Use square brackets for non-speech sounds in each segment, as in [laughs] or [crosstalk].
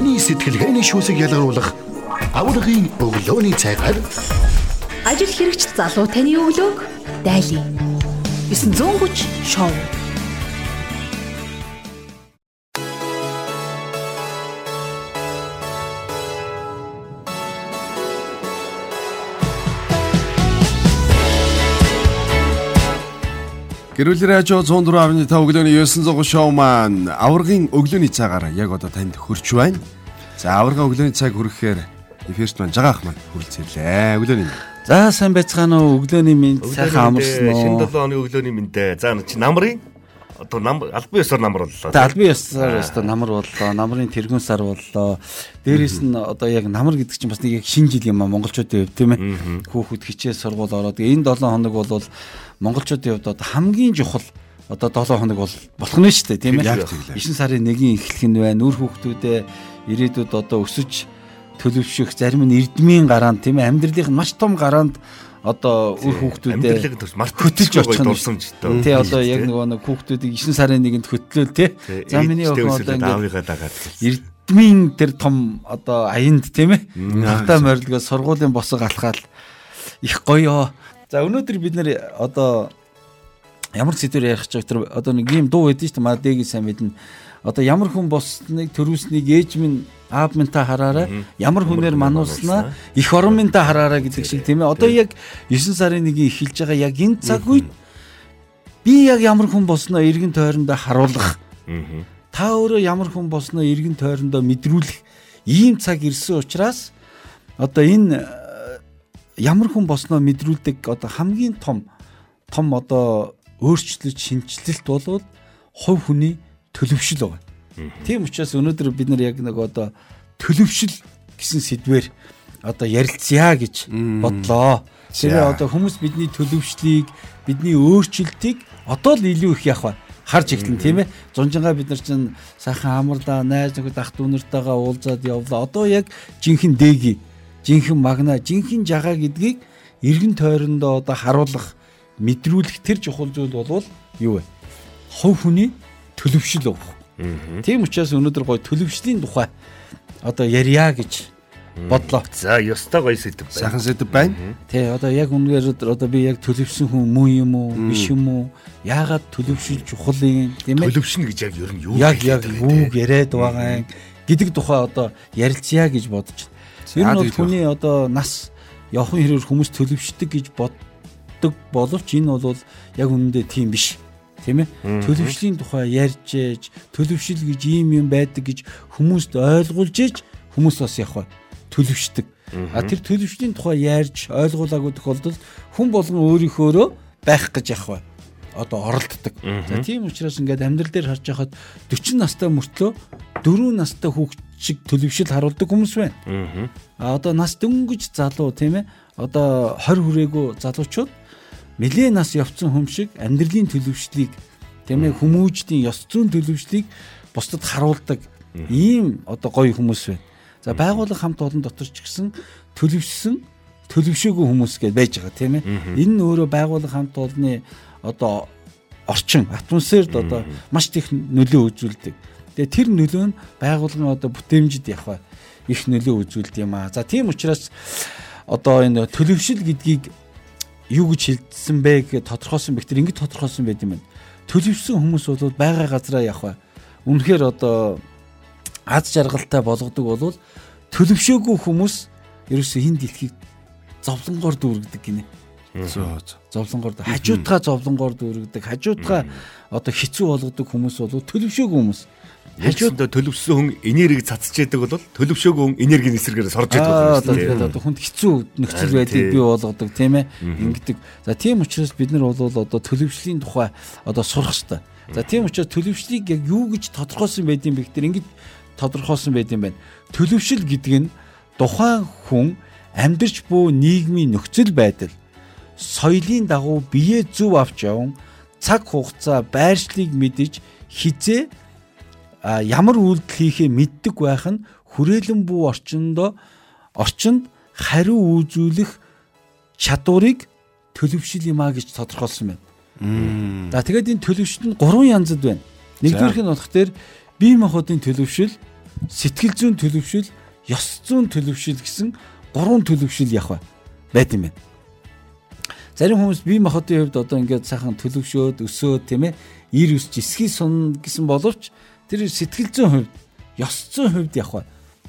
таны сэтгэлгээний шүүсийг ялгаруулах аврагын өглөөний цагаар ажил хэрэгч залуу таны өглөөг дайлаа. 930 шоу. Гэрүүл радио 104.5 өглөөний 930 шоу маань аврагын өглөөний цагаар яг одоо танд хүрч байна. За аврагын өглөөний цаг хүрэхээр эфирт маань жагаах маань хүрэлцээлээ. Өглөөний минь. За сайн байцгаана уу? Өглөөний минь сайхан амарсан уу? Шинэ 7 оны өглөөний мэндэ. За чи намрын одоо нам албан ёсоор намар боллоо. За албан ёсоор өстө намар боллоо. Намрын тэргүүн сар боллоо. Дээрээс нь одоо яг намар гэдэг чинь бас нэг яг шинэ жил юм а монголчуудын хувьд тийм ээ. Хүүхэд хичээл сургууль ороод энэ 7 хоног бол монголчуудын хувьд одоо хамгийн чухал одоо 7 хоног бол болох нь шүү дээ тийм ээ. 9 сарын 1-ийн эхлэх нь байна. Үр хүүхдүүдээ ирээдүйд одоо өсөж төлөвшөх зарим нь эрдмийн гараанд тийм ээ амьдралын маш том гараанд одоо үр хүүхдүүдээ хөтөлж очих дурсамжтай. Тий одоо яг нөгөө нэг хүүхдүүдийг 9 сарын 1-нд хөтлөөл тий. За миний охин одоо ингээд дагаад эрдмийн тэр том одоо аянд тийм ээ. Хата морилгоо сургуулийн босго алхаал их гоё За өнөөдөр бид нэр одоо ямар сэдвэр ярих гэж тэр одоо нэг юм дуу байдсан шүү дээ. Мадегийн сайн мэднэ. Одоо ямар хүн босныг төрүүлснийг ээж минь аав минь та хараарай. Ямар хүнээр манууснаа их орон минь та хараарай гэдэг шиг тийм ээ. Одоо яг 9 сарын 1-ийн эхэлж байгаа яг энэ цаг үед би яг ямар хүн босноо эргэн тойрондоо харуулах. Та өөрөө ямар хүн босноо эргэн тойрондоо мэдрүүлэх ийм цаг ирсэн учраас одоо энэ ямар хүн босноо мэдрүүлдэг одоо хамгийн том том одоо өөрчлөлт шинжилэлт болвол хувь хүний төлөвшил байгаа. Тийм учраас өнөөдөр бид нар яг нэг одоо төлөвшил гэсэн сэдвээр одоо ярилцъя гэж бодлоо. Тэгээ одоо хүмүүс бидний төлөвшлийг бидний өөрчлөлтийг одоо л илүү их вэ? харж эхлэн тийм ээ. Зунжингаа бид нар чинь сайхан амарлаа, найз нөхөд ах дүү нартайгаа уулзаад явлаа. Одоо яг жинхэнэ дэги жинхэнэ магна, жинхэнэ жагаа гэдгийг эргэн тойрондоо одоо харуулах, мэдрүүлэх тэр чухал зүйл болвол юу вэ? Хов хүний төлөвшил өгөх. Тийм учраас өнөөдөр гоё төлөвшлийн тухай одоо ярья гэж бодлоо. За, ёстой гоё сэдв байна. Сайхан сэдв байна. Тий, одоо яг үнээр одоо би яг төлөвшсөн хүн мөн юм уу, биш юм уу? Яагаад төлөвшил чухал юм, тийм ээ? Төлөвшнө гэж яг ер нь юу яг яг юу яриад байгаа юм гэдэг тухай одоо ярилцъя гэж бодож байна. Ер нь бол хүний одоо нас явахын хэрээр хүмүүс төлөвшдөг гэж боддог боловч энэ бол яг үнэндээ тийм биш. Тийм ээ? Төлөвшлийн тухай ярьж ээж, төлөвшил гэж ийм юм байдаг гэж хүмүүст ойлгуулж ээж хүмүүс бас яг төлөвшдөг. А тэр төлөвшлийн тухай ярьж ойлгуулаагүй тохиолдолд хүн болгон өөрийнхөөрөө байх гэж яг одоо оролддог. За тийм учраас ингээд амьдрал дээр харж байхад 40 настай мөртлөө 4 настай хүүхд шиг төлөвшил харуулдаг хүмүүс байна. Аа одоо нас дөнгөж залуу тийм ээ одоо 20 хүрээгүй залуучууд нэлээ нас явцсан хүм шиг амьдралын төлөвшлийг тийм ээ хүмүүжлийн ёс зүйн төлөвшлийг бусдад харуулдаг ийм одоо гоё хүмүүс байна. За байгууллага хамт олон дотор ч гэсэн төлөвшсөн төлөвшөөгүй хүмүүс гэж байж байгаа тийм ээ. Энэ нь өөрөө байгууллага хамт олонны одоо орчин атмосферд одоо маш их нөлөө үзүүлдэг. Тэгээ тэр нөлөө нь байгууллагын одоо бүтээмжид явах их нөлөө үзүүлдэг юм аа. За тийм учраас одоо энэ төлөвшил гэдгийг юу гэж хэлсэн бэ гэж тодорхойлсон бэхтэр ингэж тодорхойлсон байт юм байна. Төлөвшсөн хүмүүс бол байгаа газараа явах. Үнэхээр одоо аз жаргалтай болгодог бол төлөвшөөгүй хүмүүс ерөөсөө хин дэлхийг зовлонгоор дүүргдэг гинэ. Зовлонгоор хажуудгаа зовлонгоор дүүргдэг. Хажуудгаа одоо хэцүү болгодог хүмүүс бол төлөвшөөгүй хүмүүс. Хажууд төлөвсөн хүн энерги цацчээдэг бол төлөвшөөгүй хүн энергийн эсрэгээр сорж яадаг байна. Тэгээд одоо хүнд хэцүү нөхцөл байдлыг бий болгодог тийм ээ. Ингэдэг. За тийм учраас бид нар бол одоо төлөвшлийн тухай одоо сурах хэрэгтэй. За тийм учраас төлөвшлийг яг юу гэж тодорхойлсон байдığım бэ гэхээр ингэж тодорхойлсон байдığım байна. Төлөвшил гэдэг нь тухайн хүн амьдарч буй нийгмийн нөхцөл байдал соёлын дагуу бие зөв авч явсан цаг хугацаа байршлыг мэдэж хизээ ямар үйлдэл хийхээ мэддэг байх нь хүрээлэн бүү орчиндөө орчинд хариу үзүүлэх чадварыг төлөвшил юм а гэж тодорхойлсон байна. За тэгээд энэ төлөвшил нь гурван янзад байна. Нэгдүгээрх нь болох дээр бие махбодын төлөвшил, сэтгэл зүйн төлөвшил, ёс зүйн төлөвшил гэсэн гурван төлөвшил яг байд юм байна. Зарим хүмүүс бие махбодын хувьд одоо ингээд сайхан төлөвшөөд өсөөд тийм ээ ир өсч эсхий сун гэсэн боловч тэр сэтгэл зүйн хувьд ёс зүйн хувьд яг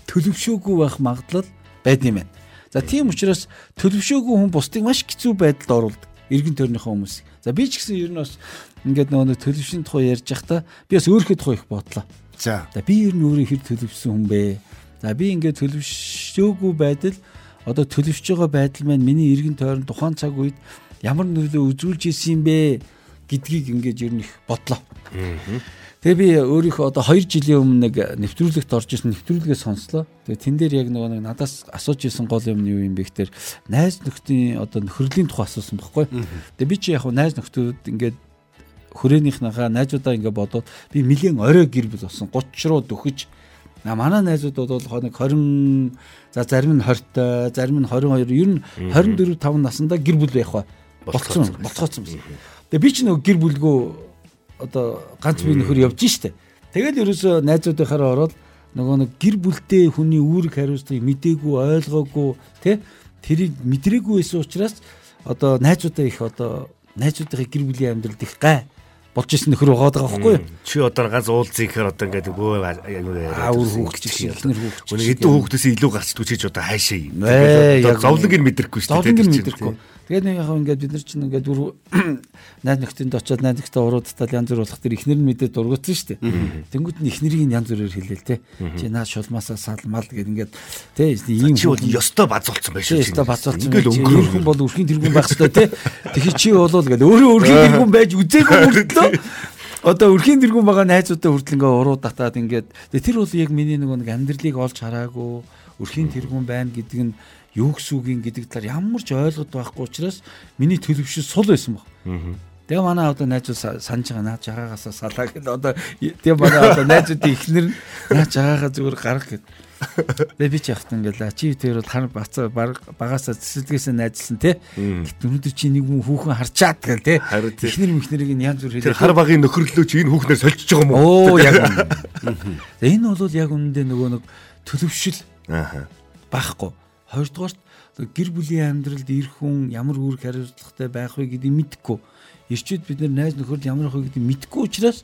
төлөвшөөгүй байх магадлал байд юм байна. За тийм учраас төлөвшөөгүй хүн бусдыг маш хэцүү байдалд оруулдаг. Иргэн тойрныхоо хүмүүс. За би ч гэсэн ер нь бас ингээд нөгөө төлөвшин тухай ярьж байхдаа би бас өөрийнхөө тухай их бодлоо. За. За би ер нь өөрөө хэр төлөвшсөн хүн бэ? За би ингээд төлөвшөөгүй байдал одоо төлөвшөж байгаа байдал маань миний эргэн тойрон тухайн цаг үед ямар нөлөө үзүүлж исэн юм бэ гэдгийг ингээд ер нь их бодлоо. Тэгээ би өөрийнхөө одоо 2 жилийн өмнө нэг нэвтрүүлэгт орж исэн нэвтрүүлгээ сонслоо. Тэгээ тэн дээр яг нөгөө нэг надаас асууж исэн гол юм нь юу юм бэ гэхээр найз нөхдийн одоо нөхөрлийн тухай асуусан байхгүй. Тэгээ би чи яг найз нөхдүүд ингээд хүрээнийхнийхаа найзуудаа ингээд бодоод би нэгэн орой гэр бүл болсон 30 руу дөхөж На манай найзууд бол нэг 20 за зарим нь 20-той, зарим нь 22, ер нь 24 5 наснда гэр бүл байх ба болцсон болцооцсон. Тэгээ би ч нөгөө гэр бүлгөө одоо ганц бие нөхөр явж штэ. Тэгэл ерөөсөө найзуудынхаараа ороод нөгөө нэг гэр бүлтэй хүний үүрэг хариуцлагыг мдээгүй ойлгоогүй тий тэрийг мэдрээгүй байсан учраас одоо найзуудаа их одоо найзуудынхаа гэр бүлийн амьдралд их гай болж исэн нөхөр байгаа даа байхгүй юу? Чи одоо ганц уулзъя гэхээр одоо ингээд өө аавар хүүхч ихнэр хүүхч. Үнэ хэдэн хүүхдээс илүү гарч түчиж одоо хаашаа юм. Зовлонг нь мэдрэхгүй шүү дээ. Зовлонг нь мэдрэхгүй. Тэгээд нэг яг ингээд бид нар чинь ингээд бүр [clears throat] найз нөхдөнд очиод найз нөхдөд уруудтал янз бүр болох тэр ихнэр нь мэдээд дургуутсан шүү дээ. Тэнгүүд нь ихнэрийг янз бүрээр хэлээл те. Чи наа шулмаасаа салмал гэд ингээд те ийм чи бол ёстой базуулсан байж шүү. Ёстой базуулсан. Ингээл өнгөрөх бол өрхийн тэргүүн байх хэрэгтэй те. Тэгэхээр чи болол гэдэг өөрөө өрхийн тэргүүн байж үзээгүй [laughs] мөртлөө одоо өрхийн тэргүүн байгаа найзуудаа хүртэл ингээ уруу татаад ингээд тэр бол яг миний нөгөө нэг амьдралыг олж хараагүй өрхийн тэргүүн байна гэдэг нь юу гэсэн үг юм гэдэг талаар ямар ч ойлгод байхгүй учраас миний төлөвшөл сул байсан баг. Тэгээ манай одоо найзууд санаж байгаа наад жагаагаас салаа гэдэг одоо тэгээ манай одоо найзуудын ихнэр наад жагаагаа зүгээр гарах гэд. Тэгээ би ч яхад ингээл чи тэр бол хар бацаа багасаа цэцэлгээсээ найзлсан те. Гэт өнөөдөр чи нэг хүн хүүхэн харчаад гэл те. Ихнэр мөхнэрийг нь янз бүр хэлээ. Тэр хар багын нөхөрлөө чи энэ хүүхнээр сольж байгаа юм уу? Оо яг. Энэ бол яг үнэндээ нөгөө нэг төлөвшөл байхгүй Хоёрдугаарт гэр бүлийн амьдралд ирэх хүн ямар үүрэг хариуцлагатай байх вэ гэдгийг мэдэхгүй. Ирчүүд бид нар найз нөхөд ямар ах вэ гэдгийг мэдэхгүй учраас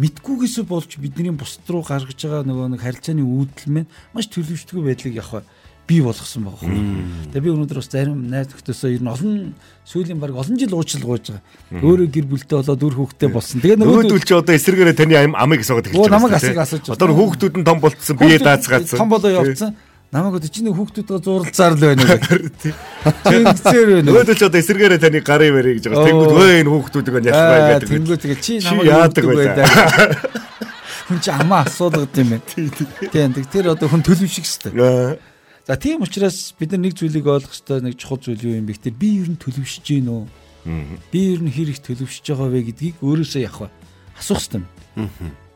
мэдгүйгээсээ болж бидний бусд руу гаргаж байгаа нөгөө нэг харилцааны үүдэл маань маш төлөвшдөггүй байдлыг явах бий болгосон байгаа юм. Тэгээ би өнөөдөр бас зарим найз нөхдөсөө ер нь олон сүүлийн баг олон жил уучлал гуйж байгаа. Өөрөө гэр бүлтэй болоод үр хүүхдтэй болсон. Тэгээ нөгөөдөл чи одоо эсрэгээрээ таны амыг асуугаад эхэлж байгаа. Намайг асууж. Одоо хүүхдүүд нь том болцсон, бие даацгаадсан. Том болоо явцсан намайг одоо чиний хүүхдүүдээ зурлцаар л байна гэх. Чингцээр байна. Өөдөө ч одоо эсэргээрээ таны гарын барь гэж байгаа. Тэнгүүд өө энэ хүүхдүүдийг нь ялах бай гэдэг. Тэнгүүд тэгээ чи намайг яадаг байлаа. Хүн чи амаа асуудаг юм байна. Тийм тэр одоо хүн төлөвших хэвээр. За тийм учраас бид нар нэг зүйлийг ойлгох хэрэгтэй нэг чухал зүйл юу юм бэ гэхээр би ер нь төлөвшөж гин үү? Би ер нь хэр их төлөвшөж байгаа вэ гэдгийг өөрөөсөө явах асуух хэрэгтэй.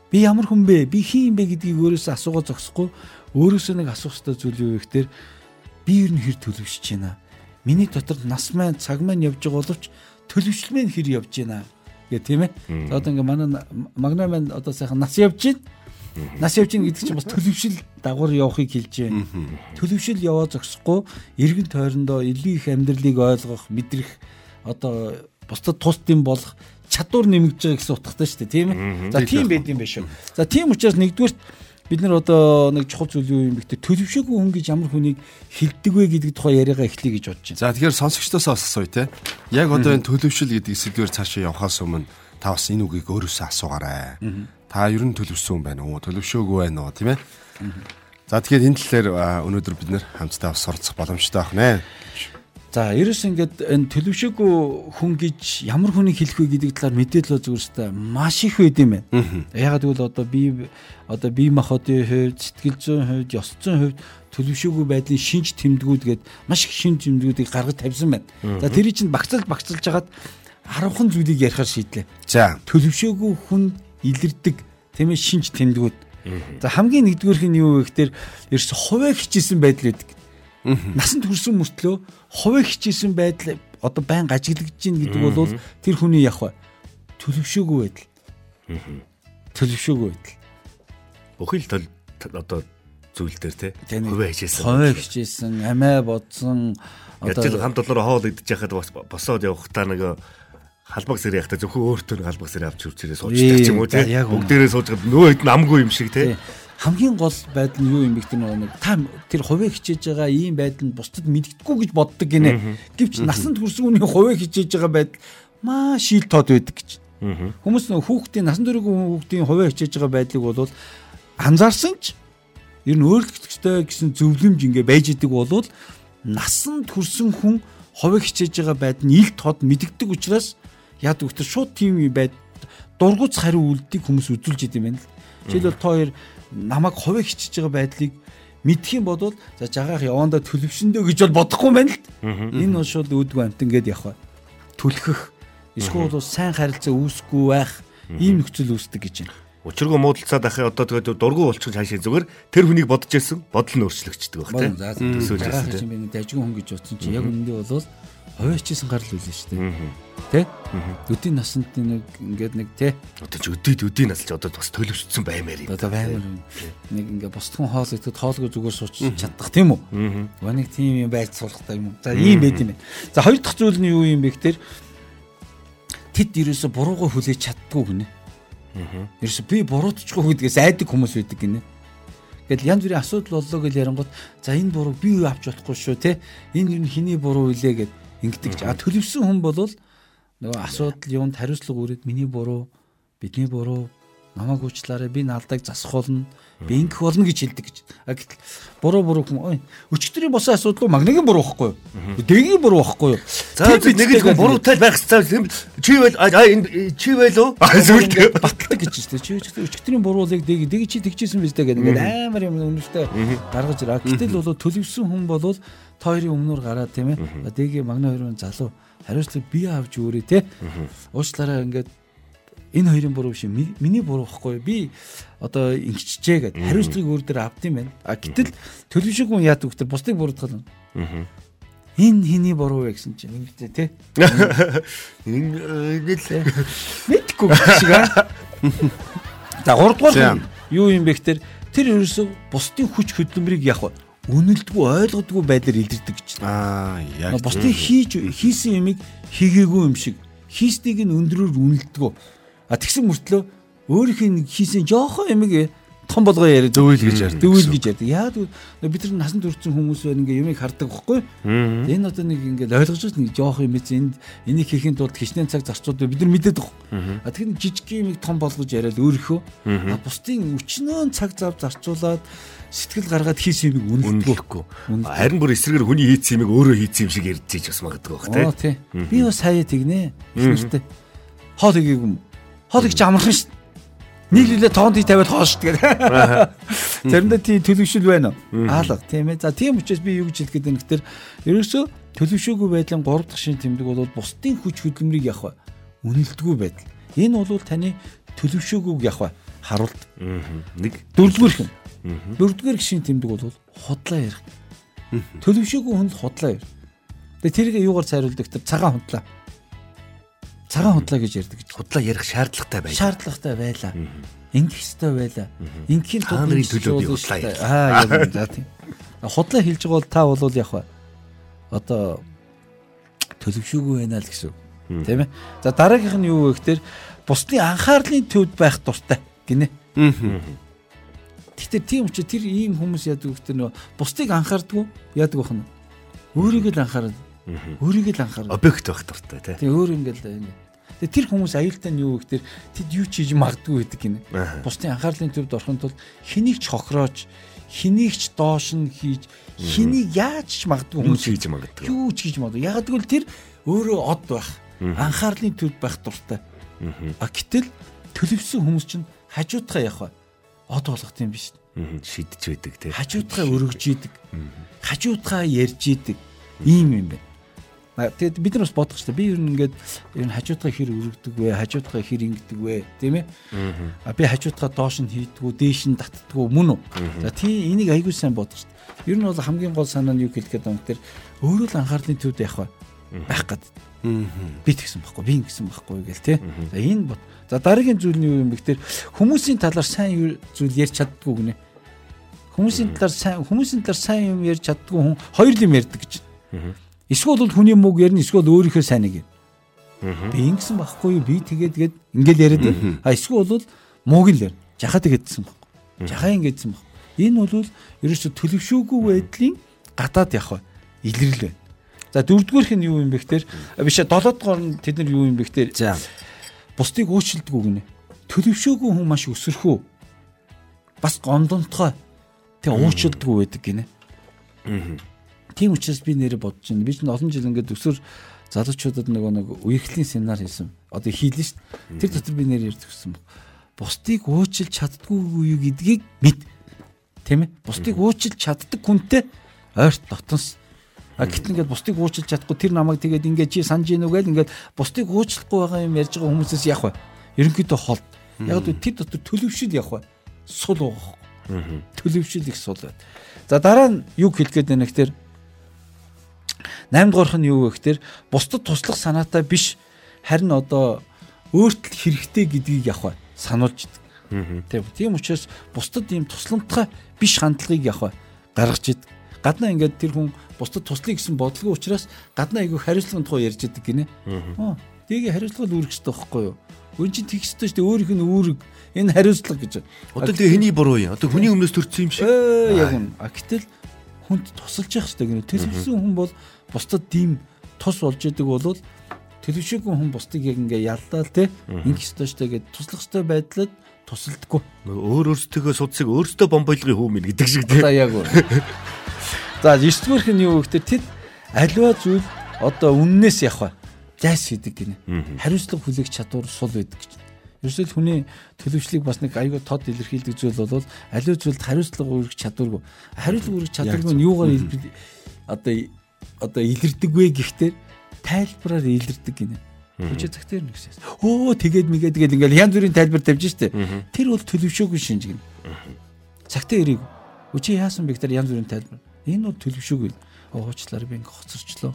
Би ямар хүн бэ? Би хин юм бэ гэдгийг өөрөөсөө асуугаа зогсохгүй өөрөөсөө нэг асуух хэрэгтэй зүйл юу гэхээр би ер нь хэр төлөвшөж байна. Миний дотор нас маань цаг маань явж байгаа боловч төлөвшөл маань хэр явж байна гэх тийм ээ. За одоо ингээ манай магна маань одоо сайхан нас явж байна. Нас явж байна гэдэг чинь бас төлөвшөл дагавар явахыг хэлж байна. Төлөвшөл яваа зогсохгүй эргэн тойрондоо илүү их амьдралыг ойлгох, мэдрэх одоо бусдад тусдим болох чадвар нэмэгдэж байгаа гэсэн утгатай шүү дээ тийм ээ. За тийм байд юм биш үү. За тийм учраас нэгдүгürt бид нар одоо нэг чухал зүйл юу юм бэ гэдэг төлөвшөөгүй хүн гэж ямар хүнийг хилдэг вэ гэдэг тухай яриагаа эхлэе гэж бодож байна. За тэгэхээр сонсогчдоос асууя те. Яг одоо энэ төлөвшөл гэдэг сэдвээр цаашаа явахаас өмнө та бас энэ үгийг өөрөөсөө асуугаарай. Та ер нь төлөвшсөн хүн байна уу? Төлөвшөөгүй байна уу? Тийм ээ. За тэгэхээр энэ талаар өнөөдөр бид нэр хамтдаа суралцах боломжтой байна. За ерөөс ингээд энэ төлөвшөөгүй хүн гэж ямар хүнийг хэлэх вэ гэдэг талаар мэдээлэл зөвөрстэй маш их байд юм байна. Ягаад гэвэл одоо би одоо бие махбодын хувьд, сэтгэл зүйн хувьд, ёс зүйн хувьд төлөвшөөгүй байдлын шинж тэмдгүүд гээд маш их шинж тэмдгүүдийг гаргаж тавьсан байна. За тэрийг чинь багцлж багцлж хагаад 10хан зүйлийг ярихаар шийдлээ. За төлөвшөөгүй хүн илэрдэг тийм ээ шинж тэмдгүүд. За хамгийн нэгдүгээрх нь юу вэ гэхээр ерөөс хуваа хичээсэн байдал гэдэг Насанд хүрсэн мөртлөө хуваа хичээсэн байдал одоо байн ажиглагдж гин гэдэг бол тэр хүний яг төлөвшөөгүй байдал. Төлөвшөөгүй байдал. Бүхий л т- одоо зүйл дээр те хувиа хичээсэн. Хувиа хичээсэн, амиа бодсон Яаж л хамт олоороо хоол идэж яхад босоод явахдаа нэг халбаг сэрээ яхад зөвхөн өөртөө халбаг сэрээ авч үрчээрээ суучдаг ч юм уу те. Яг. Бүгдээрээ суужгаад нөгөө хэд намгүй юм шиг те. Хамгийн гол байдал нь юу юм бэ гэдэг нэг та тэр хувиа хичээж байгаа ийм байдал нь бусдад мэддэггүй гэж боддог гинэ. Гэвч насанд хүрсэн хүний хувиа хичээж байгаа байдал маш шил тод байдаг гэж. Хүмүүс нөх хүүхдийн насан туршийн хүүхдийн хувиа хичээж байгаа байдлыг бол анзаарсан ч ер нь өөрчлөгчтэй гэсэн зөвлөмж ингээ байж идэг болвол насанд хүрсэн хүн хувиа хичээж байгаа байдал нь ил тод мэддэг учраас яад өгтөр шууд тийм байд дургуц хариу үлдийг хүмүүс үзүүлж идэм байна л. Жишээлбэл та хоёр намайг хувиа хичээж байгаа байдлыг мэдх юм бол за жагаах явандаа төлөвшөндөө гэж бол бодохгүй юм байна л. Энэ бол шууд үүдгүй амт ингээд явах бай. Түлхэх эсвэл сайн харилцаа үүсэхгүй байх ийм нөхцөл үүсдэг гэж байна. Учиргүй муудалцаад ахын одоо тэгээд дургу болчих хаашаа зүгээр тэр хүнийг бодож ирсэн бодол нь өөрчлөгчдөг те. За Төсөөлж ирсэн чинь би дажгүй хүн гэж утсан чи яг үүндээ бол хувиачсан гарал үлээ шүү дээ. Тэ? Өдийн насанд нэг ингээд нэг тэ Одоо ч өдөөд өдийн насч одоо бас төлөвшсөн баймаар юм. одоо баймар нэг ингээ босдхон хоол идэх хоолгүй зүгээр сууч чадах тийм үү? Аа. Нэг тийм юм байж суулгахтай юм? За ийм байд юм байна. За хоёр дахь зүйл нь юу юм бэ гэхээр тэд ерөөсө буруугаа хүлээж чаддгүй гинэ. Аа. Ерөөсө би буруутчихгүй гэдгээс айдаг хүмүүс байдаг гинэ. Тэгэл янз бүрийн асуудал боллоо гэж ярангууд за энэ буруу би юу авч болохгүй шүү те. Энэ юу хиний буруу илээ гэд ингэдэг. А төлөвсөн хүн бол нөгөө асуудал юунд хариуцлага өрөөд миний буруу бидний буруу намайг уучлаарай би наалдаг засах болно би ингэх болно гэж хэлдэг гэж. А гэтэл буруу буруу хүн өчтөрийн босон асуудал магнагийн буруу байхгүй юу? Дэгийн буруу байхгүй юу? За нэг л буруутай байх хэрэгтэй. Чи байл а энэ чи байл уу? А зүйл баталдаг гэж шүү дээ. Чи өчтөр өчтөрийн буруулыг дэг дэг чи тэгжсэн биз дээ гэдэг ингээд амар юм үнэштэй гаргаж ирээ. Гэтэл бол төлөвсөн хүн бол та хоёрын өмнөр гараад тийм ээ. Дэгийн магна хоёрын залуу хариуцлага би авч өөрөө те. Уучлаарай ингээд энэ хоёрын буруу биш ми- миний буруу байхгүй би одоо ингэчжээ гэд хариуцлагыг өөр дээр авд юм байна. А гэтэл төлөвшөг хүн яадаг вэ? Бусдыг буруутгал. Энэ хиний буруу вэ гэсэн чинь ингэдэ те. Энэ л Мэдхгүй гэх шиг аа. За 3 дугаар юу юм бэ гэхээр тэр ерөөсөө бусдын хүч хөдөлмөрийг яг үнэлдэггүй ойлгодгүй байдлаар илэрдэг гэж. Аа яг Бусдын хийж хийсэн юмыг хийгээгүй юм шиг хийснийг нь өндрөөр үнэлдэггүй. А тэгсэн мөртлөө өөрийнх нь хийсэн жоохон юмыг том болгоо яриад Дөвөл гэж ярьдаг гэсэн. гэж ярьдаг. Гэвэл бид нар насан туршсан хүмүүс байна ингээ юмыг хардаг байхгүй. Энэ одоо нэг ингээ ойлгож байгаа нэг жоох юм эз энд энийг хийхин тулд хичнээн цаг зарцууд бид нар мэдээд байгаа. А тэгэхээр жижиг юмыг том болгож яриад өөрийнхөө а бусдын өчнөө цаг зав зарцуулаад сэтгэл гаргаад хийсэн юмыг үнэлдэггүй. Харин бүр эсрэгээр хүний хийц юмыг өөрөө хийц юм шиг ярьж ч бас магадгүй бах тий. Би бас хаяа тэгнэ. Их нэртэй. Хоол игээг юм. Хоол игч амархан шүү. Нийлүүлээ тоонд тавиад хоол шүү гэдэг. [laughs] Заримдаа тий төлөвшөл байна уу? Аалга тийм ээ. За тийм учраас би юу гэж хэлэх гээд байна гэхээр ерөөсөө төлөвшөөгүй байдлын 3 дахь шин тэмдэг бол бусдын хүч хөдөлмөрийг явах ба үнэлдэггүй байдал. Энэ бол таны төлөвшөөгүйг явах ба харуулт. Нэг Дөрөвдүгээр хэн. Дөрөвдүгээр шин тэмдэг бол худлаа ярих. Төлөвшөөгүй хүн худлаа ярих. Тэгээ тэрийг юугаар цайруулдаг тэр цагаан худлаа. Цагаан худлаа гэж ярьдаг гэж. худлаа ярих шаардлагатай байж. Шаардлагатай байла. Ингэх ёстой байла. Ингийн Та нарын төлөө би худлаа ярих. Аа яг [laughs] за тийм. Худлаа хэлж байгаа бол та бол яг одоо төлөвшөөгүй байна л гэсэн. Тийм ээ. За дараагийнх нь юу вэ гэхээр бусдын анхаарлын төвд байх дуртай гинэ. Гэхдээ тийм учраас тэр ийм хүмүүс яадаг гэхээр нөө бусдыг анхаардгүй яадаг бахна. Өөрийгөө л анхаарал. Өөрийгөө л анхаарал. Объект байх дуртай те. Тэгээ өөр ингээл энэ. Тэгээ тэр хүмүүс аюултай нь юу гэхээр тэд юу ч хийж магадгүй гэдэг гинэ. Бусдын анхаарлын төвд орохын тулд хэнийг ч хохироож, хэнийг ч доош нь хийж, хэнийг яаж ч магадгүй хүмүүс хийж магадгүй. юу ч хийж магадгүй. Яг гэвэл тэр өөрөө од байх. Анхаарлын төвд байх дуртай. А гэтэл төлөвсөн хүмүүс чинь хажуудхаа явах. Од болгох юм биш. Шидэж байдаг те. Хажуудхаа өргөж идэг. Хажуудхаа ярьж идэг. Ийм юм байна. А, Тэгэд бид нар бас бодох хэрэгтэй. Би ер нь ингээд ер нь хажуудгаа хэр өргөдөг вэ? Хажуудгаа хэр ингэдэг вэ? Тийм ээ? А би хажуудгаа доош нь хийдгүү, дээш нь татдгүү мөн үү? За тийм энийг айгүй сайн бодох хэрэгтэй. Ер нь бол хамгийн гол санаа нь юу хэлэх гээд юм тэр өөрөө л анхаарлын төвд явах ба байх гад. Би тэгсэн байхгүй, би ингэсэн байхгүй гэл тий. За энэ бод. За дараагийн зүйл нь юу юм бэ гэхээр хүмүүсийн талаар сайн зүйл ярьж чаддгүй гинэ. Хүмүүсийн талаар сайн хүмүүсийн талаар сайн юм ярьж чаддгүй хүн хоёр юм ярьдаг гэж. Эсвэл бол хүний мөг ярина эсвэл өөрийнхөө сайныг ярина. Би ингэсэн байхгүй юу? Би тэгээд тэгээд ингээл яриад байна. А эсвэл бол мууг л ярина. Жахаа тэгээдсэн байхгүй. Жахаа ингэдсэн байхгүй. Энэ бол ерөөсө төлөвшөөгүй байдлын гадаад явах илрэл байна. За дөрөвдүгээрх нь юу юм бэ гэхээр биш долоодугаар нь тэд нар юу юм бэ гэхээр за бусдыг уучлалдаггүй гинэ. Төлөвшөөгүй хүн маш өсөрхөө. Бас гомдонтгой. Тэг уучлалдаггүй байдаг гинэ. Тийм учраас би нэрэ бодож байна. Би ч олон жил ингээд өсөр залуучуудад нөгөө нэг үерхлийн семинар хийсэн. Одоо хийлээ шүү дээ. Тэр дотор би нэр ярьдаг гэсэн. Бусдыг уучлж чаддгүй юу гэдгийг мэд. Тийм ээ. Бусдыг уучлж чаддаг хүнтэй ойрт дотнос А гэтэл ингээд бусдыг уучлж чадахгүй тэр намайг тэгээд ингээд чи санаж гинүү гээл ингээд бусдыг уучлахгүй байгаа юм ярьж байгаа хүмүүсээс яах вэ? Ерөнхийдөө холд. Яг л тэр дотор төлөвшил яах вэ? Сул уугах. Төлөвшил их сул байд. За дараа нь юу хэлгээд байна гэхээр 8 дугаарх нь юу вэ гэхээр бусдад туслах санаатай биш харин одоо өөртөл хэрэгтэй гэдгийг вэ? Сануулж идэг. Тийм учраас бусдад ийм тусламжтай биш хандлагыг вэ? Гаргаж идэг. Гаднаа ингээд тэр хүн бусдад туслая гэсэн бодлого учраас гаднаа айгүй хариуцлагын тухай ярьж идэг гинэ. Аа. Тэгийг хариуцлага үүрэх хэрэгтэй байхгүй юу? Үн чинь тэгх ёстой шүү дээ. Өөрийнх нь үүрэг энэ хариуцлага гэж. Одоо тэгээ хэний буруу юм? Одоо хүний өмнөөс төрсөн юм шиг. Яг үн. А гэтэл хүнд тусалж явах хэрэгтэй гинэ. Төлөвсөн хүн бол бусдад дийм тус болж идэг бол төлөвшөөгүй хүн бусдыг яг ингээ яллаа те ингэх ёстой штэ гэд туслах ёстой байдлаар тусалдаггүй. Өөр өөртөө судсыг өөртөө бомбойлгын хүү минь гэдэг шиг те. За яг үү. [laughs] За 9 дугаарх нь юу гэхээр тэд альва зүйл одоо үннээс явах зайс хийдэг гинэ. Хариуцлага хүлээх чадвар сул байдаг гэж. Ерөөсөө хүний төлөвшлийг бас нэг аюу тод илэрхийлдэг зүйл бол аливаа зүйлд хариуцлага үүрэх чадваргүй. Хариуцлага үүрэх чадваргүй нь юугаар одоо одоо илэрдэг вэ гэхдээ тайлбараар илэрдэг гинэ. Хүчээ цагтэр нэг гэсэн. Өө тэгээд мэгээ тэгээд ингээл янз бүрийн тайлбар тавьж штэ. Тэр бол төлөвшөөгүй шинж гинэ. Цагтаа ирийг. Хүчээ яасан бэ гэхээр янз бүрийн тайлбар. Энэ бол төлөвшөөгүй. Уучлаарай би ингээ хоцорчлоо.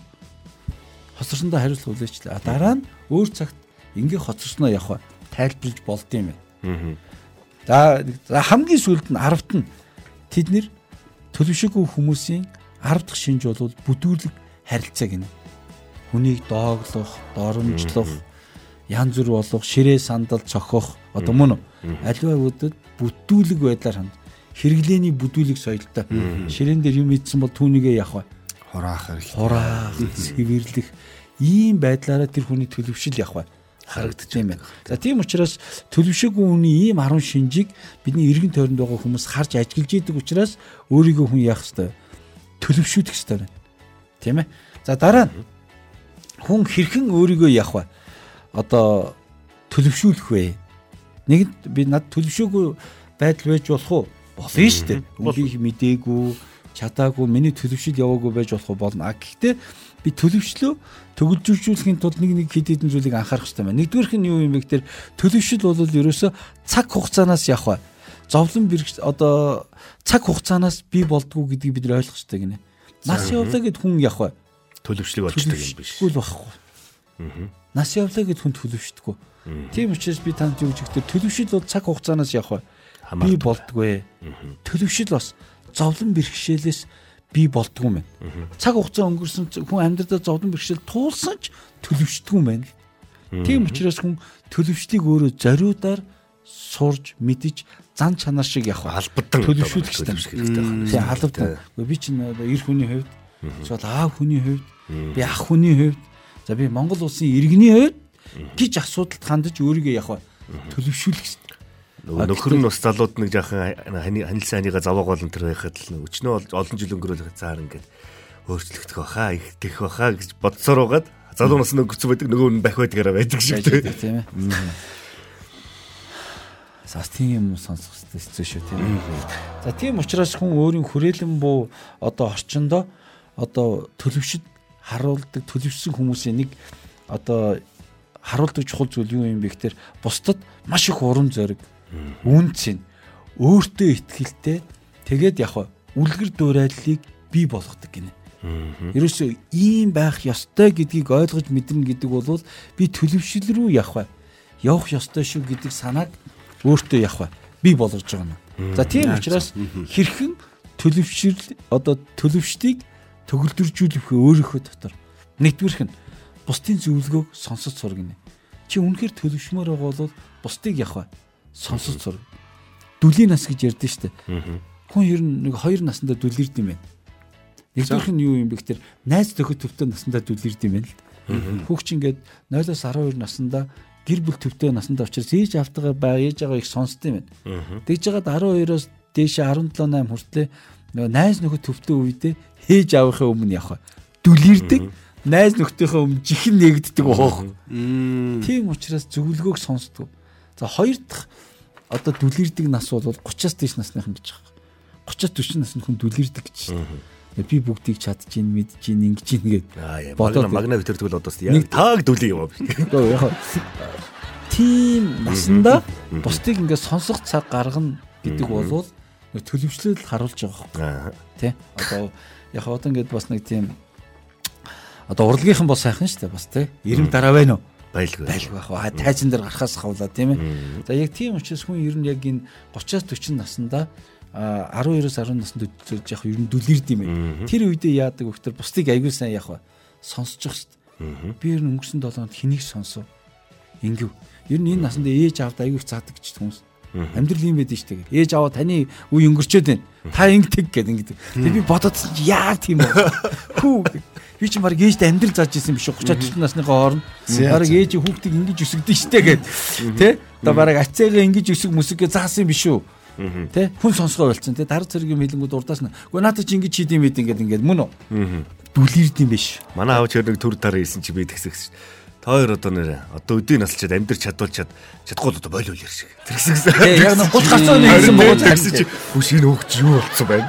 Хоцорсондоо хариуцлага хүлээчлээ. Дараа нь өөр цагт ингээ хоцорсноо явах тайлбарлаж болд юм байна. За хамгийн сүүлд нь 10-т нь тэд нэр төлөвшөөгүй хүмүүсийн 10 дахь шинж бол бүдүүлэг харилцаа гинэ. Хүнийг дооглох, доромжлох, янз бүр болох, ширээ сандал цохох одоо мөн аливаа үдэд бүтүүлэг байдлаар ханд. Хэрэглээний бүдүүлэг соёлтой. Ширээн дээр юм идсэн бол түүнийгээ явах бай. Хураах хэрэг. Хураах, цэвэрлэх ийм байдлаараа тэр хүний төлөвшил явах бай харагдаж байна. За тийм учраас төлөвшөөгүй хүний ийм 10 шинжийг бидний эргэн тойронд байгаа хүмүүс харж ажиглаж идэг учраас өөрийгөө хүн яах ёстой төлөвшүүлэх ёстой байна. Тийм ээ. За дараа нь хүн хэрхэн өөрийгөө яах вэ? Одоо төлөвшүүлэх вэ? Нэг би над төлөвшөөгүй байдал байж болох уу? Болно шүү дээ. Үнийг мдээгүй, чадаагүй, миний төлөвшил яваагүй байж болох болно. А гэхдээ би төлөвшлөө төгөлжүүлэхийн тулд нэг нэг хэд хэдэн зүйлийг анхаарах хэрэгтэй байна. Нэгдүгээрх нь юу юм бэ гэхээр төлөвшил бол ерөөсөө цаг хугацаанаас явах вэ? зовлон бэрх одоо цаг хугацаанаас би болдгоо гэдгийг бид ойлгох хэрэгтэй гинэ. Нас явлаа гэд хүн явах бай. Төлөвшлиг болчдаг юм биш. Гүйл байхгүй. Нас явлаа гэд хүн төлөвшдөггүй. Тийм учраас би танд юу гэж хэлдэг төлөвшил бол цаг хугацаанаас явах бай. Би болдгоо. Төлөвшил бас зовлон бэрхшээлээс би болдгоо мэн. Цаг хугацаа өнгөрсөн хүн амьдралдаа зовлон бэрхшээл туулсан ч төлөвшдөггүй мэн. Тийм учраас хүн төлөвшлийг өөрөө зориудаар сурж мэдж зан чанар шиг явах албадан төлөвшүүлэх хэрэгтэй. Тийм албадан. Би чинь одоо эр хүний хувьд эсвэл аав хүний хувьд би ах хүний хувьд за би Монгол улсын иргэний хувьд гэж асуудалд хандаж өөрийгөө явах төлөвшүүлэх. Нөхөр нь бас залууд нэг жаахан ханилсан ханига заваагаал энэ төр байхад л өчнөө олон жил өнгөрөөл цаар ингээд өөрчлөгдөх баха их гэх баха гэж бодсоор байгаад залуу нас нөгөөцсөн байдаг нөгөө нь бах байдгаараа байдаг шиг тийм ээ. Бас тийм юм сонсох хэцүү шүү тийм. За тийм учраас хүн өөрийн хүрээлэн буу одоо орчиндоо одоо төлөвшөд харуулдаг төлөвшсөн хүмүүсийн нэг одоо харуулдаг чухал зүйл юу юм бэ гэхээр бусдад маш их урам зориг үнц нь өөртөө ихтгэлтэй тэгээд яг үлгэр дуурайллыг бий болгодог гинэ. Ерөөсөө ийм байх ёстой гэдгийг ойлгож мэднэ гэдэг бол би төлөвшил рүү явах явах ёстой шүү гэдэг санааг өөртөө явах бий болгож байгаа юм. За тийм учраас хэрхэн төлөвшил одоо төлөвшлийг төгөлдржүүлэх өөрийнхөө дотор нэгдүгээрх нь бусдын зөвлөгөөг сонсож сур гинэ. Чи үнэхээр төлөвшмөр байгаа бол бусдыг явах сонсож сур. Дүлийн нас гэж ярьдэн штэ. Хүн ер нь нэг хоёр наснда дүлэрд юм байна. Нэгдүгээрх нь юу юм бэ гэхээр найз төхөд төвтэй наснда дүлэрд юм байна л. Хүүхч ингээд 0-аас 12 наснда гэр бүл төвтэй наснда учраас ээж автагаар баа ээж байгаа их сонсдсон юм байна. Тэгж жагаад 12-оос дээш 17 8 хүртлээ нөгөө найз нөхөд төвтэй үедээ хээж авахын өмнө явах дүлэрдэг найз нөхдийнхөө өмнө жихэн нэгддэг гоох. Тийм учраас зөвлөгөөг сонсдог. За хоёр дахь одоо дүлэрдэг нас бол 30-аас дээш насныхан гэж байгаа. 30-40 насны хүн дүлэрдэг гэж байна. Би бүгдийг чадчих, мэдчих, ингэж ийн гээд. Бодоод магна битэрдэг бол одоо яг тааг дүлий юм аа. Тийм насанда бусдыг ингээд сонсох цаг гаргана гэдэг бол төлөвчлөлд харуулж байгаа байхгүй. Тэ? Одоо яг одоо ингээд бас нэг тийм одоо урлагийнхан бол сайхан шүү дээ бас тий. Ирэм дараа байна уу? Байлгүй. Байлгүй байх. Аа тайзан дээр гарахаас хавлаа тийм ээ. За яг тийм учраас хүн ер нь яг энэ 30-аас 40 наснда 12-оос 10 наснд яг ер нь дүлэрд юм байна. Тэр үедээ яадаг вэ гэхээр бусдыг аягүй сайн вэ? Сонсож шүү дээ. Би ер нь өнгөрсөн 7 хоногт хэнийг сонсов? Ингэв. Ер нь энэ насанд ээж аавд аягүй заадаг гэж хүмүүс. Амьдрал юм байдэн шүү дээ. Ээж аваа таны үе өнгөрчөөд байна. Та ингэдэг гэдэг ингэдэг. Тэгээ би бодоодсон чи яа тийм бэ? Хүү би ч баг ээжтэй амьдрал зааж исэн биш үү? 30 40 насныхаа хооронд. Баг ээж хүүхдийг ингэж өсгдөн штэ гэд. Тэ? Одоо баг ацаагаа ингэж өсөг мүсгээ заасан биш үү? Тэ? Хүн сонсгоо болцсон. Тэ? Дараа цэргийн хилэнгүүд урдаас нь. Үгүй наадаа чи ингэж хийдэм байд ингээд ингээд мөн үү? Дүлэрд юм биш. Манай аав ч нэг төр дараа хийсэн чи би тэгсэх Та хоёр одоо нэрэ одоо өдөө наслчаад амьдрч чадуулчаад чадахгүй одоо болов үл шиг. Тэрсэгсэн. Яг нэг 30 гарцаа нэг богоо тэгсэн чи хүш энэ хөөгч юу болцсон байна.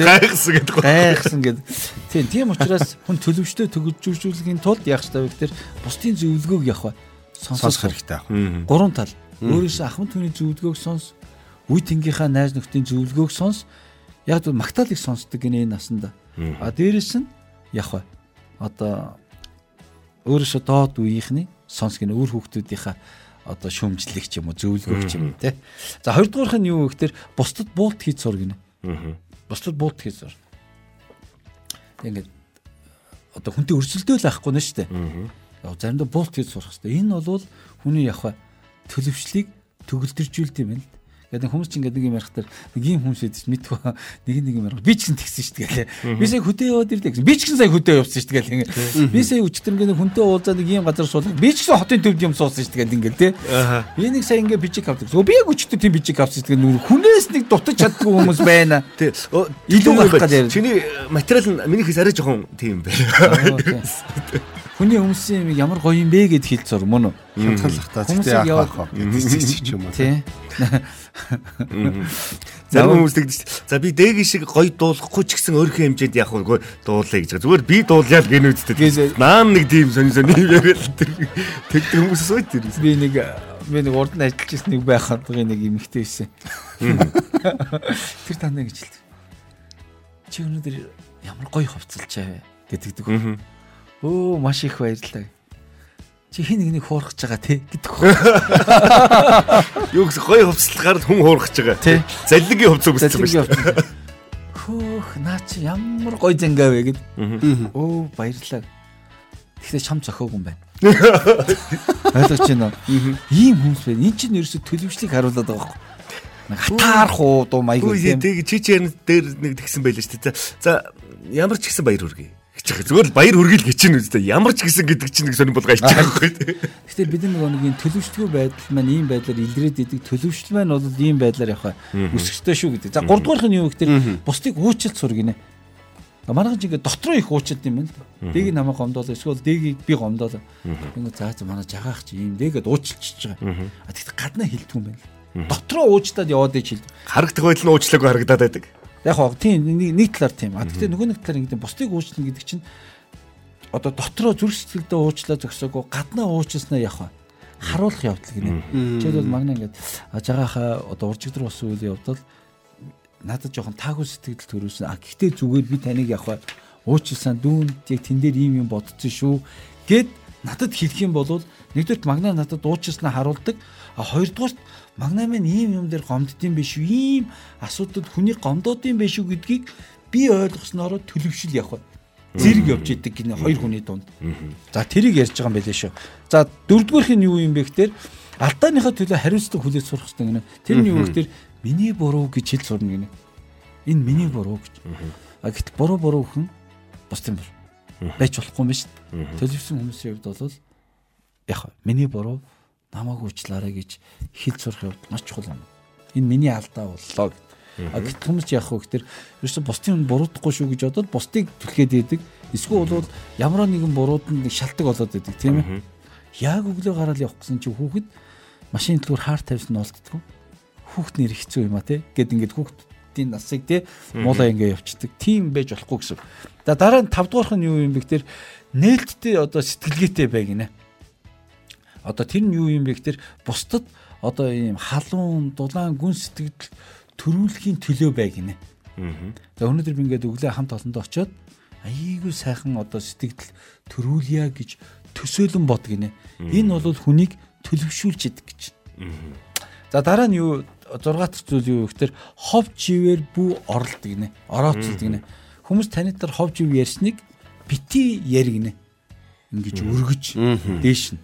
Гайхсан гэдэг. Гайхсан гэд. Тийм тийм учраас хүн төлөвчтэй төгөлжүүлэхийн тулд яах ёстой вэ гэхээр бусдын зөвлөгөөг явах сонсох хэрэгтэй. Гурван тал. Өөрөөсөө ахмад хүний зөвлөгөөг сонс, үе тэнгийнхаа найз нөхдийн зөвлөгөөг сонс. Яг л магтаалыг сонсдог гинэ энэ насанда. А дээрэс нь явах одоо өөрөөсөө доод үеийнхний сонс гэн өөр хүүхдүүдийнхаа одоо шөмжлөх ч юм уу зөвлөгөөх ч юм те. За хоёрдугаарх нь юу вэ гэхээр бусдад буулт хийж сур гинэ. Аа. Бусдад буулт хийж сур. Ингээд одоо хүнтэй өрсөлдөөл авахгүй шүү дээ. Аа. Заримдаа буулт хийж сурах хэрэгтэй. Энэ бол хүний явах төлөвшлийг төгөлдржүүлдэг юм байна л гэдэг хүмүүс чинь ингээд нэг юм ярих таар нэг юм хүн шийдэж мэдгүй нэг нэг юм ярих. Би ч гэсэн тэгсэн шүү дээ гэлээ би сая хөдөө яваад ирлээ гэсэн. Би ч гэсэн сая хөдөө явсан шүү дээ гэлээ би сая өчтөр ингээд хүнтэй уулзаад нэг юм газар суулаа би ч гэсэн хотын төвд юм суусан шүү дээ ингээд те би нэг сая ингээд бижиг авдаг. Би яг өчтөр тийм бижиг авсан шүү дээ хүнээс нэг дутаж чаддгүй хүмүүс байна. Тий илүү гарах гэж чиний материал нь миний хэс арай жоохон тийм байна [laughs] Хүний өмсөн юм ямар гоё юм бэ гэд хэлж зур мөн үү? Хямдхалах та зүйтэй яах вэ гэдэг юм уу. Тий. Зарим хүмүүс тэгдэж за би дээгийн шиг гоё дуулахгүй ч гэсэн өөрийнхөө хэмжээнд яах вэ дуулъя гэж. Зүгээр би дуулъя л гэнэ үсттэй. Наан нэг тийм сонь сонь яриад тэгдэг хүмүүс сууд тэр. Би нэг би нэг урд нь ажиллаж ирсэн нэг байхад нэг эмэгтэй байсан. Тэр тань гэж хэлдэг. Чи өнөөдөр ямар гоё хувцалчаа гэдэгдэг. Өө маш их баярлалаа. Чи хин нэг нэг хуурах гэж байгаа те гэдэг хөө. Юу гэсэн гоё хувцлагаар хүн хуурах гэж байгаа. Тий. Заллигийн хувцас байна шүү. Хөөх наа чи ямар гоё зангаа вэ гэд. Өө баярлалаа. Тэгтээ чам зохиог юм байна. Ойлгож байна уу? Ийм хүмүүс байна. Энд чинь ерөөсө төлөвшлийг харуулдаг байгаа байхгүй. Хатаарх уу дуу маяг тийм. Тэг чи чи дээр нэг тэгсэн байлаа шүү дээ. За ямар ч гэсэн баяр хүргэе гэж зүгээр л баяр хүргэл чинь үстэй ямар ч гэсэн гэдэг чинь нэг сонирн бол гайч байгаа байхгүй. Гэтэ бид нэг нэг юм төлөвшлгүй байдал маань ийм байдлаар илрээд идэг төлөвшл маань бол ийм байдлаар явах өсөхтэй шүү гэдэг. За 3 дугаарх нь юу гэхээр бусдыг уучлалт сур гинэ. Манайхан ч ингээд дотроо их уучаад юм байна л. Дэгийг намайг гомдоолоо эсвэл дэгийг би гомдоолоо. Ингээд за за манай жагаах чи юм дэгээд уучлчихж байгаа. А тэгт гаднаа хилдэг юм байна л. Дотроо уучтаад яваад ич хилдэг. Харагдах байдал нь уучлаагүй харагдаад байдаг. Яг хоо тийм нэг талаар тийм. А гэхдээ нөгөө нэг талаар ингэдэг бусдыг уучлах гэдэг чинь одоо дотроо зүрх сэтгэлдээ уучлаа зөксөөгөө гаднаа уучласнаа явах харуулах явдал гинэ. Жишээлбэл магна ингээд жагааха одоо уржигдэр болсон үйл явдал надад жоохон таагүй сэтгэл төрүүлсэн. А гэхдээ зүгээр би таныг явах уучлсан дүүнд яг тэн дээр ийм юм бодсон шүү гэд надад хэлэх юм бол нэгдүгээр магна надад уучласнаа харуулдаг. А хоёрдугаар магна минь ийм юм дээр гомддсон биш үү? Ийм асуудал хүний гомдоодын биш үү гэдгийг би ойлгоснороо төлөвшил явах зэрэг явж идэг гинэ хоёр хүний дунд. За тэрийг ярьж байгаа юм байлээ шүү. За дөрөвдүгээрх нь юу юм бэ гэхээр алдааныхаа төлөө хариуцлага хүлээж сурах хэрэгтэй гинэ. Тэр нь юу гэхээр миний буруу гэж хэл сурна гинэ. Энэ миний буруу гэж. А гэтэл буруу буруу хүн бусдын буруу байж болохгүй юм биш. Төлөвсөн хүмүүсийн хувьд бол яг миний буруу намайг уучлаарай гэж хэл сурах явд маш чухал юм. Энэ миний алдаа боллоо гэдэг. А гэтэл хүмүүс яах вэ гэхээр ерөөсө бусдын хүн буруудахгүй шүү гэж бодоод бусдыг түлхээд идэг. Эсвэл бол ямар нэгэн бурууданд нэг шалтгаан болоод идэг тийм ээ. Яг өглөө гараад явах гэсэн чи хүүхэд машин төлөөр хаар тавьсан олддгоо. Хүүхд нэр хэцүү юм а тий. Гэт ингээд хүүхдийн насыг тий муулаа ингээ явцдаг. Тийм байж болохгүй гэсэн. За дараа нь 5 дугаарх нь юу юм бэ гэхээр нээлттэй одоо сэтгэлгээтэй бай гинэ. Одоо тэр нь юу юм бэ гэхээр бусдад одоо ийм халуун, дулаан, гүн сэтгэл төрүүлэхийн төлөө бай гинэ. За өнөөдөр би ингээд өглөө хамт олондоо очиод айгүй сайхан одоо сэтгэл төрүүлье гэж төсөөлөн бод гинэ. Энэ бол хүнийг төлөвшүүлж идэг гэж. За дараа нь юу 6 дахь зүйл юу гэхээр хов живээр бүү оролт гинэ. Орооцолд гинэ. Хүмүүс танитар хов жив ярьсныг бити яр гинэ. Ингиж өргөж дээш нь.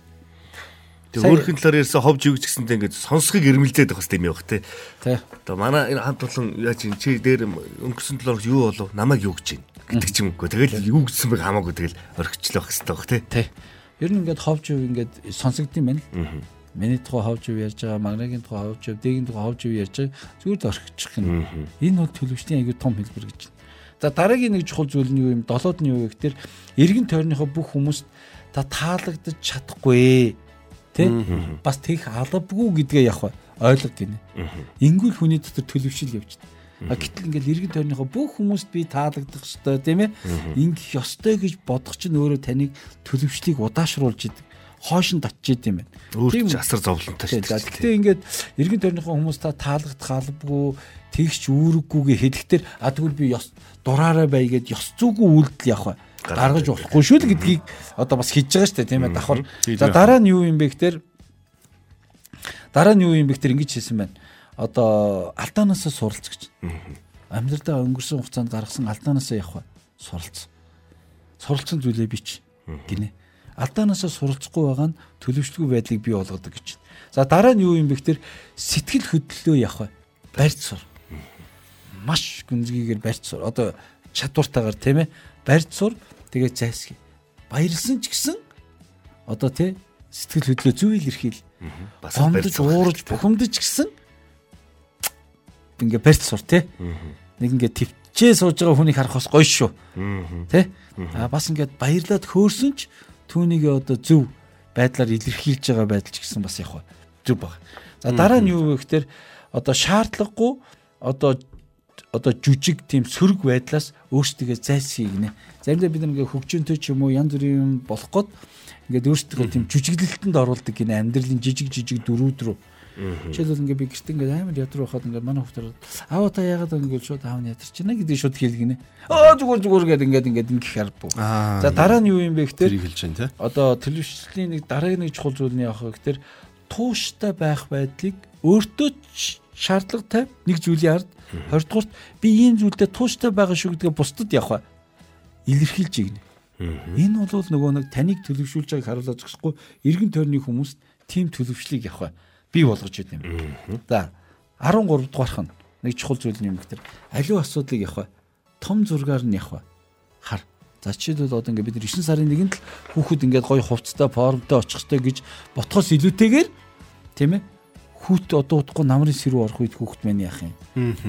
Тэг өөрхөн талаар ярьсан хов живж гэсэнтэй ингээд сонсхийг ирмэлзээд байх хэвээр юм явах те. Тий. Одоо манай энэ хамт олон яаж юм чи дээр өнгөрсөн талаар юу болов намайг юу гэж байна гэдэг ч юм уу. Тэгэл юу гэсэн бэ хамаагүй тэгэл орхичлах хэвээр байх те. Тий. Ер нь ингээд хов жив ингээд сонсогдсон байна. Миний тухай хов жив ярьж байгаа, магнагийн тухай хов жив, дэгийн тухай хов жив ярьж байгаа зүгээр л орхичих юм. Энэ бол төлөвчлийн аягүй том хэлбэр гэж. За дараагийн нэг чухал зүйл нь юу юм? Долоод нь юу вэ гэхээр эргэн тойрныхоо бүх хүмүүст та таалагдаж чадахгүй Тэ? Бас тэгэх албагүй гэдгээ яг ойлго гинэ. Ингүүл хүний дотор төлөвшил явж байна. А гэтэл ингээл иргэн тойрныхоо бүх хүмүүст би таалагдах ёстой тийм ээ. Ингэх ёстой гэж бодох чинь өөрөө таныг төлөвшлийг удаашруулж идэг. Хоош нь татчихэд юм байна. Тийм асар зовлонтой шүү дээ. Гэхдээ ингээд иргэн тойрныхоо хүмүүс та таалагдах албагүй тэгч үүрэггүйгээ хэлэхдээ а тэгвэл би ёс дураараа бай гэд ёс зүггүй үйлдэл явах гаргаж болохгүй шүү л гэдгийг одоо бас хийж байгаа шүү дээ тийм ээ давхар. За дараа нь юу юм бэ гэхээр дараа нь юу юм бэ гэхээр ингэж хэлсэн байна. Одоо алдаанаасаа суралц гэж. Амьдралдаа өнгөрсөн хугацаанд гаргасан алдаанаасаа явах суралц. Суралцсан зүйлээ бич гинэ. Алдаанаасаа суралцахгүй байгаа нь төлөвшлгүй байдлыг бий болгодог гэж. За дараа нь юу юм бэ гэхээр сэтгэл хөдлөлөө явах барьц сур. Маш гүнзгийгээр барьц сур. Одоо чадвартаагаар тийм ээ барьж сур тэгээд зайсхий. Баярлсан ч гэсэн одоо тий сэтгэл хөдлөө зөв илэрхийл. Бас гомдож уурж бухимдаж гэсэн ингээ барьж сур тий. Нэг ингээ төвчээ сууж байгаа хүнийг харах бас гоё шүү. Тий. А бас ингээд баярлаад хөөрсөн ч түүнийг одоо зөв байдлаар илэрхийлж байгаа байдал ч гэсэн бас яг зөв баг. За дараа нь юу вэ гэхээр одоо шаардлагагүй одоо одоо жүжиг тийм сөрөг байдлаас өөрсдөө зайлсхий гинэ. Заримдаа бид нэг хөгжөөнтэй ч юм уу янз бүрийн юм болох гээд ингээд өөрсдөө тийм жүжиглэлтэнд оруулдаг гинэ амьдралын жижиг жижиг дөрүүд рүү. Жишээлбэл ингээд би гэрт ингээд амар ядруу хахад ингээд манай хүмүүс аава та яагаад ингээд шууд аав нь ядарч байна гэдэг шууд хэлгинэ. Аа зүгээр зүгээр гэдэг ингээд ингээд ингээд харахгүй. За дараа нь юу юм бэ гэхээр хэлж байна те. Одоо телевизлийн нэг дараагийн нэг чухал зүйл нь яах вэ гэхээр тууштай байх байдлыг өөртөө шаардлага тавь нэг зүйлийн ард 20 дугаарт би ийм зүйлдээ тууштай байгаа шүү гэдгээ бусдад явах илэрхийлж игнэ. Энэ бол нөгөө нэг таныг төлөвшүүлж байгааг харуулж өгсөхгүй эргэн тойрны хүмүүст тийм төлөвшлийг явах бий болгож идэв юм. За 13 дугаарх нь нэг чухал зүйл юм гэхээр аливаа асуудлыг явах том зургаар нь явах хар. За жишээлбэл одоо ингээд бид 9 сарын нэгэнд л хүүхэд ингээд гоё хувцастай формтой очих хэрэгтэй гэж ботхоос илүүтэйгээр тийм ээ хүүт одоо удахгүй намрын сэрүү орох үед хүүхэд маань яах юм?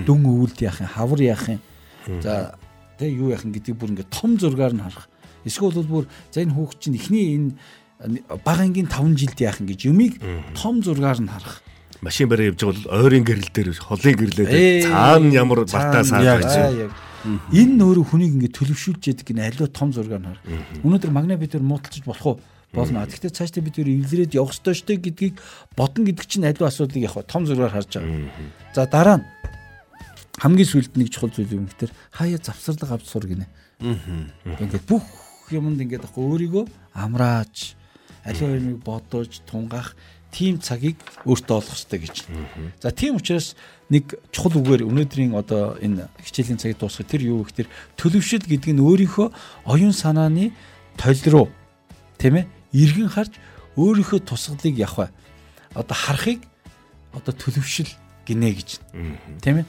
Дүн өвөлд яах юм? Хавар яах юм? За тэг юу яах юм гэдэг бүр ингээд том зургаар нь харах. Эсвэл бол бүр за энэ хүүхэд чинь эхний энэ бага ангийн 5 жилд яах юм гэж юмыг том зургаар нь харах. Машин бараа явж байгаа бол ойрын гэрэл дээр холын гэрлээ цаана ямар бартаа саад байж. Энэ нөөрэ хүнийг ингээд төлөвшүүлж яадаг гин аливаа том зургаар нь харах. Өнөөдөр магна бид нар муудалцаж болох уу? Болно. Гэхдээ цаашдаа бид эвлэрээд явах ёстой штэ гэдгийг бодно гэдэг чинь аливаа асуудлыг яг том зургаар харж байгаа. За дараа нь хамгийн сүүлд нэг чухал зүйл юм гэхээр хаяа завсарлаг авч сур гинэ. Ингээд бүх юмд ингээд яг өөрийгөө амрааж аливаа юмыг бодож тунгаах тийм цагийг өөртөө олох хэрэгтэй гэж. За тийм учраас нэг чухал үгээр өнөөдрийн одоо энэ хичээлийн цагийг дуусгах тэр юу гэхээр төлөвшил гэдэг нь өөрийнхөө оюун санааны толь руу тийм ээ эргэн харж өөрийнхөө тусгалыг явах. Одоо харахыг одоо төлөвшил гинэ гэж. Тийм ээ.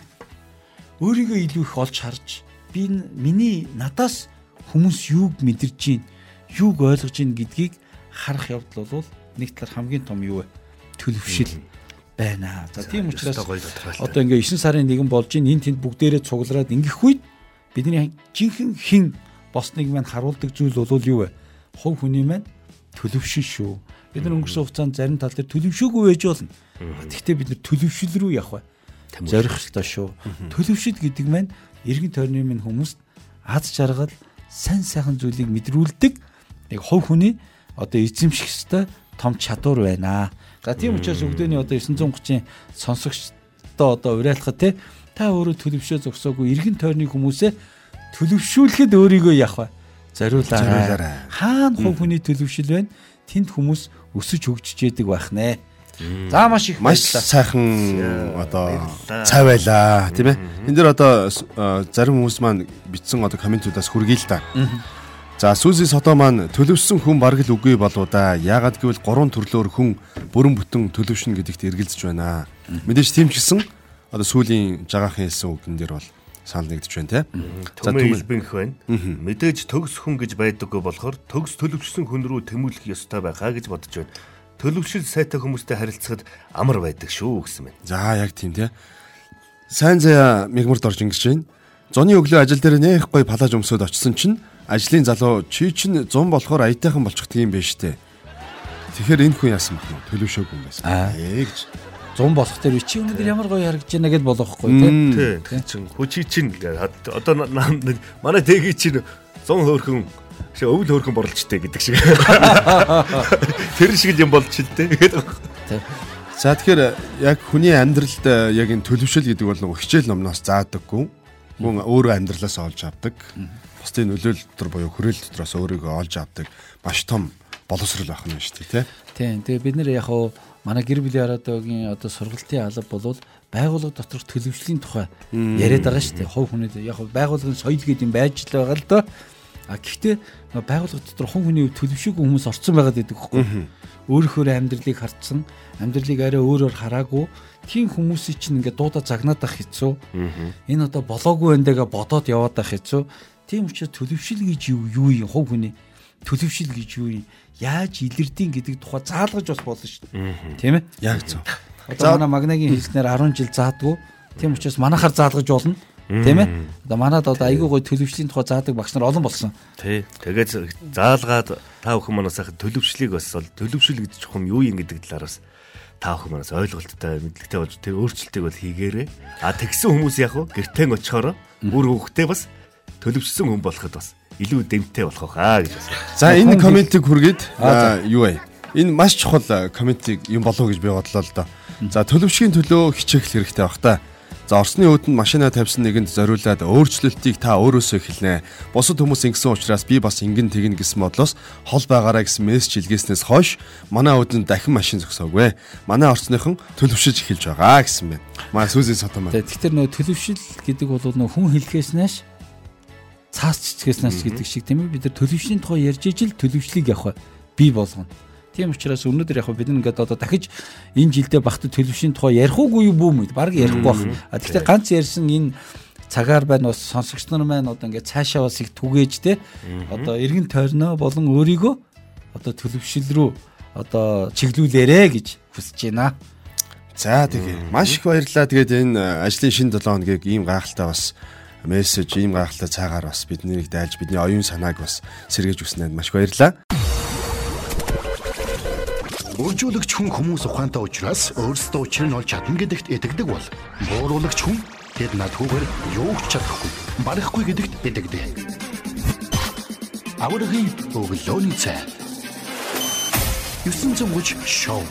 Өөрийгөө илүү их олж харж би миний надаас хүмүүс юуг мэдэрж байна, юуг ойлгож байна гэдгийг харах явдал бол нэг талаар хамгийн том юу вэ? Төлөвшил байна. За тийм учраас одоо ингээ 9 сарын 1 болж ин энэ тэнд бүгдээрээ цуглараад ингэх үед бидний жинхэнэ хин босныг маань харуулдаг зүйл бол юу вэ? Хов хүний маань төлөвшин шүү. Бид нар өнгөрсөн хугацаанд зарим тал дээр төлөвшөөгүй байж болно. Гэхдээ бид нар төлөвшил рүү явах бай. Зорих ёстой шүү. Төлөвшил гэдэг маань эргэн тойрны минь хүмүүст аз жаргал, сайн сайхан зүйлийг мэдрүүлдэг нэг хов хүний одоо эзэмших ёстой том чадвар байна. За тийм учраас өгдөөний одоо 930-ын сонсогчдоо одоо уриалахад те та өөрөө төлөвшөө зогсоогүй эргэн тойрны хүмүүсээ төлөвшүүлэхэд өөрийгөө явах бай. Зориулаарай. Хаана хов хүний төлөвшил байна? Тэнд хүмүүс өсөж хөгжиж яадаг байх нэ. За маш их маш сайхан одоо цай байлаа тийм ээ. Энд дэр одоо зарим хүмүүс маань бичсэн одоо комментуудаас хүргэе л да. За Сүзи Сото маань төлөвсөн хүн бараг л үгүй болоо да. Яагаад гэвэл гурван төрлөөр хүн бүрэн бүтэн төлөвшнө гэдэгт эргэлзэж байна. Мэдээж тийм ч гэсэн одоо сүүлийн жагаахан хэлсэн үгэн дээр бол санал нэгдэж байна те. За түмэлбэнх байна. Мэдээж төгс хүн гэж байдаггүй болохоор төгс төлөвшсөн хүн рүү тэмүүлэх ёстой байхаа гэж бодож байна төлөвшил сайтай хүмүүстэй харилцахад амар байдаг шүү гэсэн байна. За яг тийм тий. Сайн заяа мигмарт орж ингэж байна. Зуны өглөө ажил дээр нэх гой палаж өмсөд очсон чинь ажлын залуу чи чинь 100 болохоор аятайхан болчихдөг юм байна штэ. Тэгэхээр энэ хүн яасан бэ? Төлөвшөөгүй юм байсан. Аа гэж 100 болох дээр чи өнөөдөр ямар гоё харагдаж байна гэд болохгүй тий. Тий. Чин хүчи чин одоо манай тэги чин 100 хөөрхөн шиг өвөл хөөрхөн борлчтэй гэдэг шиг. [laughs] Тэр шиг юм болж шилтэй гэдэг. За тэгэхээр яг хүний амьдралд э, яг энэ төлөвшөл гэдэг бол нөгөө хичээл номноос заадаггүй. Хүн өөрөө амьдралаас олж авдаг. Бусдын нөлөөлөл дотор буюу хүрээлэл дотроос өөрийгөө олж авдаг маш том боловсрол байх нь шүү дээ, тий. Тийм. Тэгээ бид нэр яг хуу манай гэр бүлийн араадогийн одоо сургалтын алба болвол байгууллага доторх төлөвшлийн тухай яриад байгаа шүү дээ. Хов хүний яг байгууллагын соёл гэдэг юм байж л байгаа л доо. А гэхдээ байгууллага дотор хүн хүний төлөвшөөгүй хүмүүс орцсон байгаад байдаг хөөхгүй. Өөрийнхөө амьдралыг хардсан, амьдралыг арай өөрөөр хараагүй тийм хүмүүсийн чинь ингээд дуудаа загнаад ах хэцүү. Энэ одоо болоогүй байндагаа бодоод яваад ах хэцүү. Тийм учраас төлөвшил гэж юу юу юм хов хүний төлөвшил гэж юу юм яаж илэрдийн гэдэг тухай заалгаж бас болно шүү дээ. Тийм ээ? Яг зөв. Одоо манай магнагийн хэлснээр 10 жил заадгүй. Тийм учраас манахаар заалгаж болно. Тийм ээ. Одоо манад одоо айгүй гой төлөвчлийн тухай заадаг багш нар олон болсон. Тий. Тэгээд заалгаад та бүхэн манаас сайхан төлөвчлийг бас бол төлөвшил гэж чухам юу юм гэдэг талаар бас та бүхэн манаас ойлголттой мэдлэгтэй болж тэг өөрчлөлтийг бол хийгээрэй. А тэгсэн хүмүүс яг уу гэртэн очихоор бүр хөвгтэй бас төлөвчсөн хүн болоход бас илүү дэмтэй болох хаа гэж байна. За энэ комментиг хүргээд юу вэ? Энэ маш чухал комментиг юм болов гэж би бодлоо л доо. За төлөвшгийн төлөө хичээх хэрэгтэй баг та. За Орсны өөдөнд машина тавьсан нэгэнд зориулаад өөрчлөлтийг та өөрөөсөө эхэлнэ. Бусад хүмүүс ингэсэн учраас би бас ингэн тэгнэ гэсэн бодлоос хол байгаараа гэсэн мессеж илгээснээс хойш манай өөдөнд дахин машин зогсоогүй. Манай орцныхон төлөвшөж эхэлж байгаа гэсэн байна. Маа сүүзийн сотом байна. Тэгэхээр нөө төлөвшил гэдэг бол нөө хүн хэлхээснээс цаас цэцгээснээс гэдэг шиг тийм ээ бид нар төлөвшлийн тухай ярьж ижил төлөвшлийг явах бий болгоно. Тийм учраас өнөөдөр яг бид ингээд одоо дахиж энэ жилдээ багт төлөвшийн тухай ярих уугүй бүү мэд баг ярихгүй байх. А тэгэхээр ганц ярьсан энэ цагаар байна бас сонсогч нар маань одоо ингээд цаашаа бас их түгээж те одоо эргэн тойрноо болон өөрийгөө одоо төлөвшил рүү одоо чиглүүлээрэ гэж хүсэж байна. За тэгээ маш их баярлалаа. Тэгээд энэ ажлын шин 7 хоногийг ийм гайхалтай бас мессеж, ийм гайхалтай цаагаар бас биднийг дайлж бидний оюун санааг бас сэргээж өгснөд маш баярлалаа. Үржүүлэгч хүн хүмүүс ухаантай учраас өөрсдөө учрыг нь олж чадна гэдэгт итгэдэг бол бууруулагч хүн тэд надхгүйгээр юу ч чадахгүй, барахгүй гэдэгт итгэдэг. Аврагын өглөөний цай. 930 шоу